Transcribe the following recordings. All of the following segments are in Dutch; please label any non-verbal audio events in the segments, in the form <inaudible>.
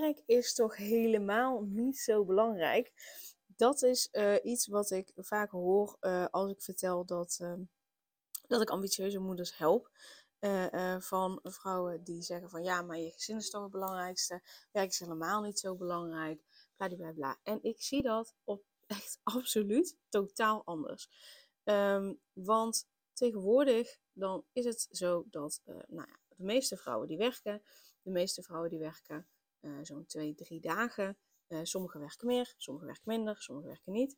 Werk is toch helemaal niet zo belangrijk. Dat is uh, iets wat ik vaak hoor uh, als ik vertel dat, uh, dat ik ambitieuze moeders help. Eh, van vrouwen die zeggen van ja, maar je gezin is toch het belangrijkste. Werk is helemaal niet zo belangrijk. Bla, bla, En ik zie dat op <laughs> echt absoluut totaal anders. Um, want tegenwoordig dan is het zo dat nou ja, de meeste vrouwen die werken, de meeste vrouwen die werken uh, zo'n twee, drie dagen. Uh, sommigen werken meer, sommigen werken minder, sommigen werken niet.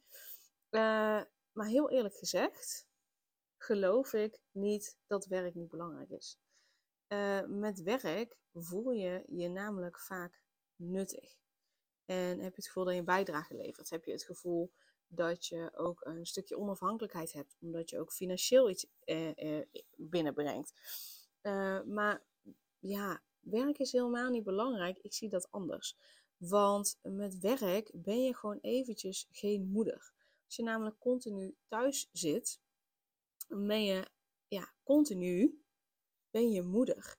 Uh, maar heel eerlijk gezegd, geloof ik niet dat werk niet belangrijk is. met werk voel je je namelijk vaak nuttig. En heb je het gevoel dat je een bijdrage levert. Heb je het gevoel dat je ook een stukje onafhankelijkheid hebt, omdat je ook financieel iets binnenbrengt. maar ja, werk is helemaal niet belangrijk. Ik zie dat anders. Want met werk ben je gewoon eventjes geen moeder. Als je namelijk continu thuis zit, ben je ja, continu ben je moeder.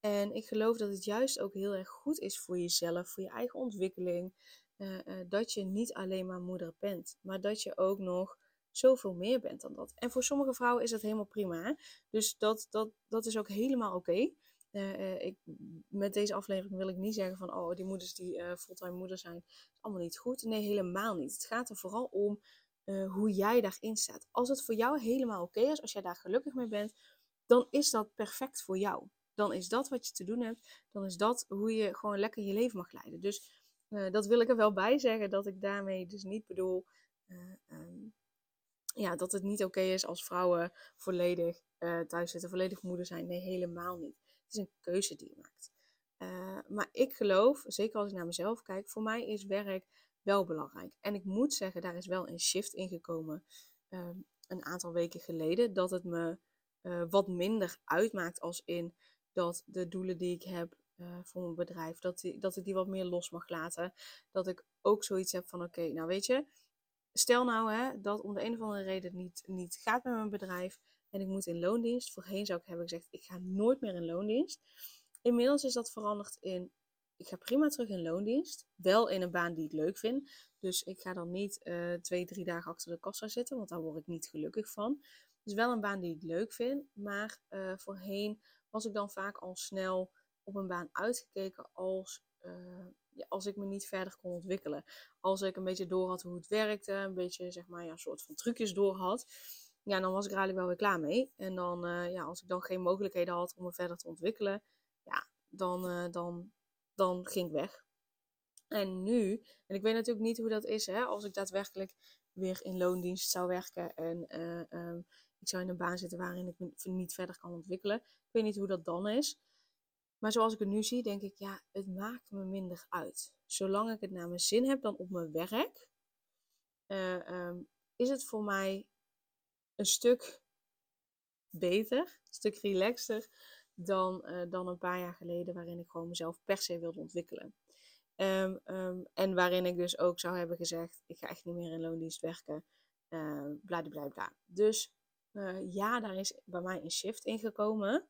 En ik geloof dat het juist ook heel erg goed is voor jezelf, voor je eigen ontwikkeling. Uh, uh, dat je niet alleen maar moeder bent, maar dat je ook nog zoveel meer bent dan dat. En voor sommige vrouwen is dat helemaal prima. Dus dat, dat, dat is ook helemaal oké. Uh, ik, met deze aflevering wil ik niet zeggen van, oh, die moeders die uh, fulltime moeder zijn, is allemaal niet goed. Nee, helemaal niet. Het gaat er vooral om hoe jij daarin staat. Als het voor jou helemaal oké is, als jij daar gelukkig mee bent, dan is dat perfect voor jou. Dan is dat wat je te doen hebt. Dan is dat hoe je gewoon lekker je leven mag leiden. Dus dat wil ik er wel bij zeggen, dat ik daarmee dus niet bedoel um, ja, dat het niet oké is als vrouwen volledig thuis zitten, volledig moeder zijn. Nee, helemaal niet. Het is een keuze die je maakt. Uh, maar ik geloof, zeker als ik naar mezelf kijk, voor mij is werk wel belangrijk. En ik moet zeggen, daar is wel een shift in gekomen uh, een aantal weken geleden. Dat het me uh, wat minder uitmaakt als in dat de doelen die ik heb voor mijn bedrijf, dat, dat ik die wat meer los mag laten. Dat ik ook zoiets heb van, oké, nou weet je, stel nou hè, dat om de een of andere reden niet, niet gaat met mijn bedrijf en ik moet in loondienst. Voorheen zou ik hebben gezegd, ik ga nooit meer in loondienst. Inmiddels is dat veranderd in, ik ga prima terug in loondienst. Wel in een baan die ik leuk vind. Dus ik ga dan niet uh, twee, drie dagen achter de kassa zitten, want daar word ik niet gelukkig van. Dus wel een baan die ik leuk vind. Maar uh, voorheen was ik dan vaak al snel op een baan uitgekeken als, ja, als ik me niet verder kon ontwikkelen. Als ik een beetje door had hoe het werkte, een beetje zeg maar ja, een soort van trucjes door had ja, dan was ik er eigenlijk wel weer klaar mee. En dan, uh, ja, als ik dan geen mogelijkheden had om me verder te ontwikkelen, ja, dan, uh, dan, dan ging ik weg. En nu, en ik weet natuurlijk niet hoe dat is, hè, als ik daadwerkelijk weer in loondienst zou werken en uh, um, ik zou in een baan zitten waarin ik me niet verder kan ontwikkelen. Ik weet niet hoe dat dan is. Maar zoals ik het nu zie, denk ik, ja, het maakt me minder uit. Zolang ik het naar mijn zin heb dan op mijn werk, um, is het voor mij een stuk beter, een stuk relaxter dan, uh, dan een paar jaar geleden, waarin ik gewoon mezelf per se wilde ontwikkelen. Um, um, en waarin ik dus ook zou hebben gezegd: ik ga echt niet meer in loondienst werken. Uh, bla, bla, bla. Dus uh, ja, daar is bij mij een shift in gekomen.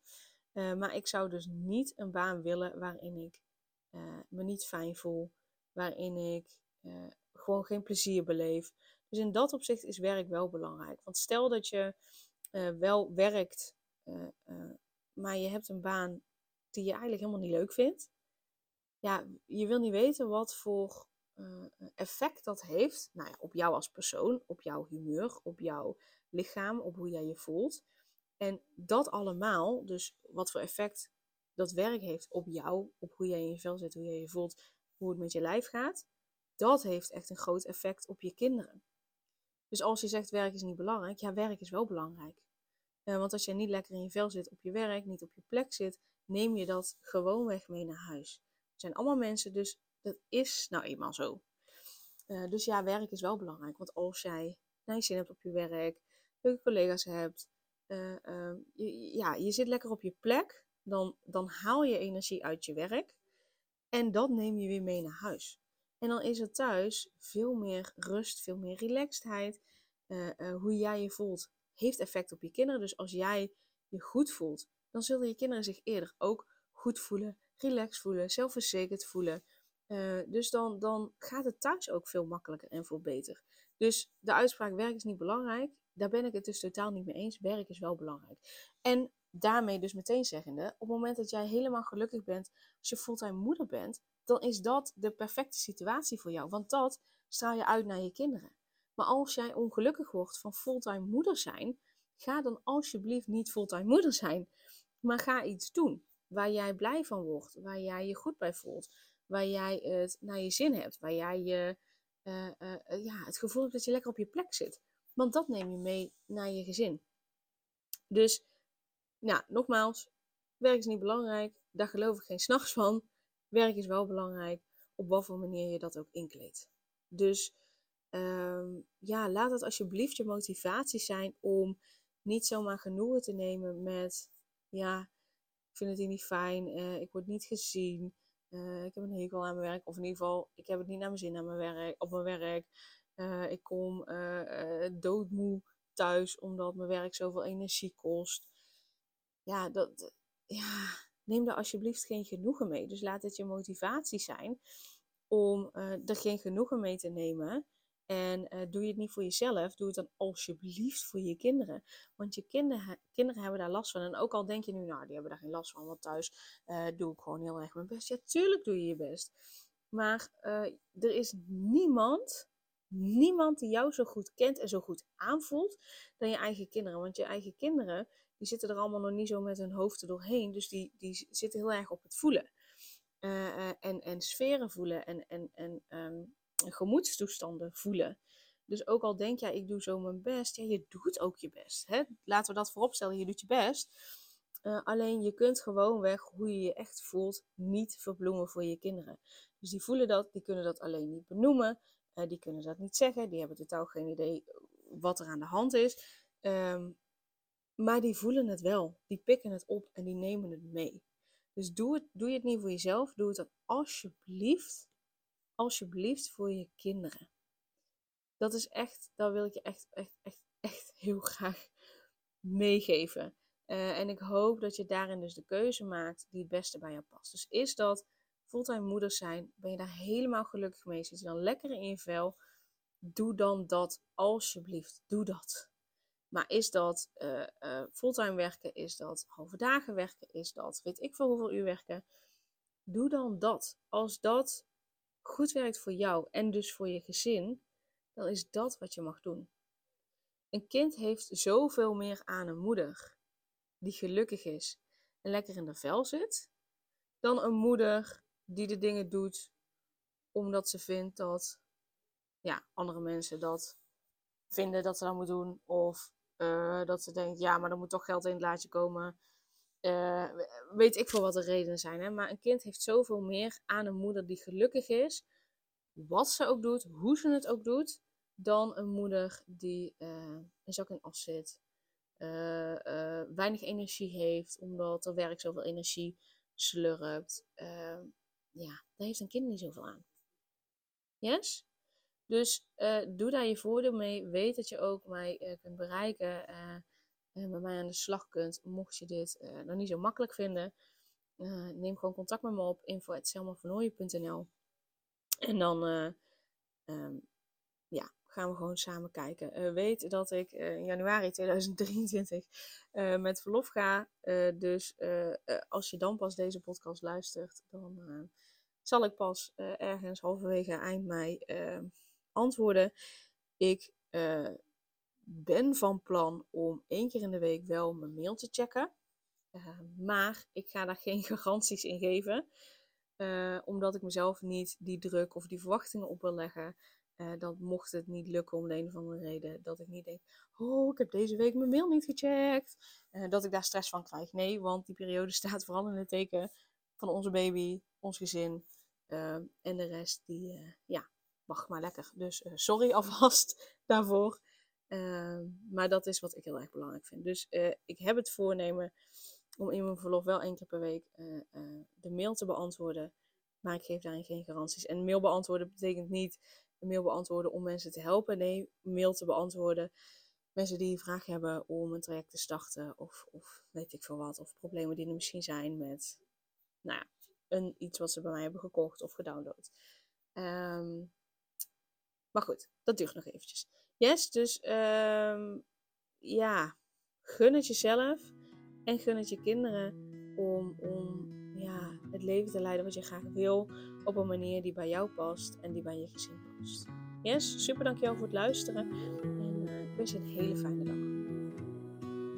Maar ik zou dus niet een baan willen waarin ik me niet fijn voel. Waarin ik gewoon geen plezier beleef. Dus in dat opzicht is werk wel belangrijk. Want stel dat je uh, wel werkt, uh, uh, maar je hebt een baan die je eigenlijk helemaal niet leuk vindt. Ja, je wil niet weten wat voor effect dat heeft nou ja, op jou als persoon, op jouw humeur, op jouw lichaam, op hoe jij je voelt. En dat allemaal, dus wat voor effect dat werk heeft op jou, op hoe jij in je vel zit, hoe jij je voelt, hoe het met je lijf gaat, dat heeft echt een groot effect op je kinderen. Dus als je zegt werk is niet belangrijk, ja, werk is wel belangrijk. Uh, want als je niet lekker in je vel zit op je werk, niet op je plek zit, neem je dat gewoonweg mee naar huis. Er zijn allemaal mensen, dus Dat is nou eenmaal zo. dus ja, werk is wel belangrijk. Want als jij zin hebt op je werk, leuke collega's hebt, ehm, je, ja, je zit lekker op je plek, dan, dan haal je energie uit je werk. En dat neem je weer mee naar huis. En dan is er thuis veel meer rust, veel meer relaxedheid. hoe jij je voelt, heeft effect op je kinderen. Dus als jij je goed voelt, dan zullen je kinderen zich eerder ook goed voelen, relaxed voelen, zelfverzekerd voelen. Uh, dus dan, dan gaat het thuis ook veel makkelijker en veel beter. Dus de uitspraak werk is niet belangrijk, daar ben ik het dus totaal niet mee eens. Werk is wel belangrijk. En daarmee dus meteen zeggende, op het moment dat jij helemaal gelukkig bent, als je fulltime moeder bent, dan is dat de perfecte situatie voor jou. Want dat straal je uit naar je kinderen. Maar als jij ongelukkig wordt van fulltime moeder zijn, ga dan alsjeblieft niet fulltime moeder zijn. Maar ga iets doen waar jij blij van wordt, waar jij je goed bij voelt, waar jij het naar je zin hebt, waar jij je, uh, uh, ja, het gevoel hebt dat je lekker op je plek zit. Want dat neem je mee naar je gezin. Dus, nou, nogmaals, werk is niet belangrijk. Daar geloof ik geen s'nachts van. Werk is wel belangrijk, op wat voor manier je dat ook inkleedt. Dus um, ja, laat het alsjeblieft je motivatie zijn om niet zomaar genoegen te nemen met, ja, ik vind het hier niet fijn, uh, ik word niet gezien, uh, ik heb een hekel aan mijn werk, of in ieder geval, ik heb het niet naar mijn zin aan mijn werk, op mijn werk. Uh, ik kom doodmoe thuis omdat mijn werk zoveel energie kost. Ja, dat, ja, neem daar alsjeblieft geen genoegen mee. Dus laat het je motivatie zijn om er geen genoegen mee te nemen. En uh, doe je het niet voor jezelf, doe het dan alsjeblieft voor je kinderen. Want je kinderen, kinderen hebben daar last van. En ook al denk je nu, nou, die hebben daar geen last van, want thuis uh, doe ik gewoon heel erg mijn best. Ja, tuurlijk doe je je best. Maar er is niemand, niemand die jou zo goed kent en zo goed aanvoelt dan je eigen kinderen. Want je eigen kinderen, die zitten er allemaal nog niet zo met hun hoofd er doorheen. Dus die, die zitten heel erg op het voelen. en, en sferen voelen en, en, en um, gemoedstoestanden voelen. Dus ook al denk jij, ik doe zo mijn best, ja, je doet ook je best. Hè? Laten we dat vooropstellen, je doet je best. Uh, alleen je kunt gewoonweg hoe je je echt voelt niet verbloemen voor je kinderen. Dus die voelen dat, die kunnen dat alleen niet benoemen. Die kunnen dat niet zeggen, die hebben totaal geen idee wat er aan de hand is. Um, maar die voelen het wel, die pikken het op en die nemen het mee. Dus doe, het, doe je het niet voor jezelf, doe het dan alsjeblieft alsjeblieft voor je kinderen. Dat is echt, dat wil ik je echt, echt, echt, echt heel graag meegeven. Uh, en ik hoop dat je daarin dus de keuze maakt die het beste bij jou past. Dus is dat fulltime moeder zijn, ben je daar helemaal gelukkig mee, zit je dan lekker in je vel, doe dan dat alsjeblieft, doe dat. Maar is dat uh, uh, fulltime werken, is dat halve dagen werken, is dat weet ik veel hoeveel uur werken, doe dan dat. Als dat goed werkt voor jou en dus voor je gezin, dan is dat wat je mag doen. Een kind heeft zoveel meer aan een moeder die gelukkig is en lekker in de vel zit, dan een moeder die de dingen doet omdat ze vindt dat ja, andere mensen dat vinden dat ze dat moet doen. Of uh, dat ze denkt, ja, maar er moet toch geld in het laadje komen. Uh, weet ik veel wat de redenen zijn. Hè? Maar een kind heeft zoveel meer aan een moeder die gelukkig is. Wat ze ook doet, hoe ze het ook doet. Dan een moeder die uh, een zak in as zit. Weinig energie heeft, omdat er werk zoveel energie slurpt. ja, daar heeft een kind niet zoveel aan. Yes? Dus doe daar je voordeel mee. Weet dat je ook mij kunt bereiken en met mij aan de slag kunt, mocht je dit nog niet zo makkelijk vinden. Neem gewoon contact met me op info.selmavernooien.nl En dan um, ja, gaan we gewoon samen kijken. weet dat ik in januari 2023 met verlof ga. dus als je dan pas deze podcast luistert, dan zal ik pas ergens halverwege eind mei antwoorden. Ik ben van plan om één keer in de week wel mijn mail te checken. Uh, maar ik ga daar geen <laughs> garanties in geven. Uh, omdat ik mezelf niet die druk of die verwachtingen op wil leggen. Uh, dat mocht het niet lukken om de een of andere reden. Dat ik niet denk, oh, ik heb deze week mijn mail niet gecheckt. dat ik daar stress van krijg. Nee, want die periode <laughs> staat vooral in het teken van onze baby, ons gezin. En de rest, die, ja, mag maar lekker. Dus sorry <laughs> alvast daarvoor. Ehm, maar dat is wat ik heel erg belangrijk vind. Dus ik heb het voornemen om in mijn verlof wel één keer per week de mail te beantwoorden. Maar ik geef daarin geen garanties. En mail beantwoorden betekent niet mail beantwoorden om mensen te helpen. Nee, mail te beantwoorden. Mensen die een vraag hebben om een traject te starten. Of, of weet ik veel wat. Of problemen die er misschien zijn met nou ja, een, iets wat ze bij mij hebben gekocht of gedownload. Ehm, maar goed, dat duurt nog eventjes. Yes, dus ehm, ja, gun het jezelf en gun het je kinderen om, om ja, het leven te leiden wat je graag wil op een manier die bij jou past en die bij je gezin past. Yes, super dankjewel voor het luisteren en uh, ik wens je een hele fijne dag.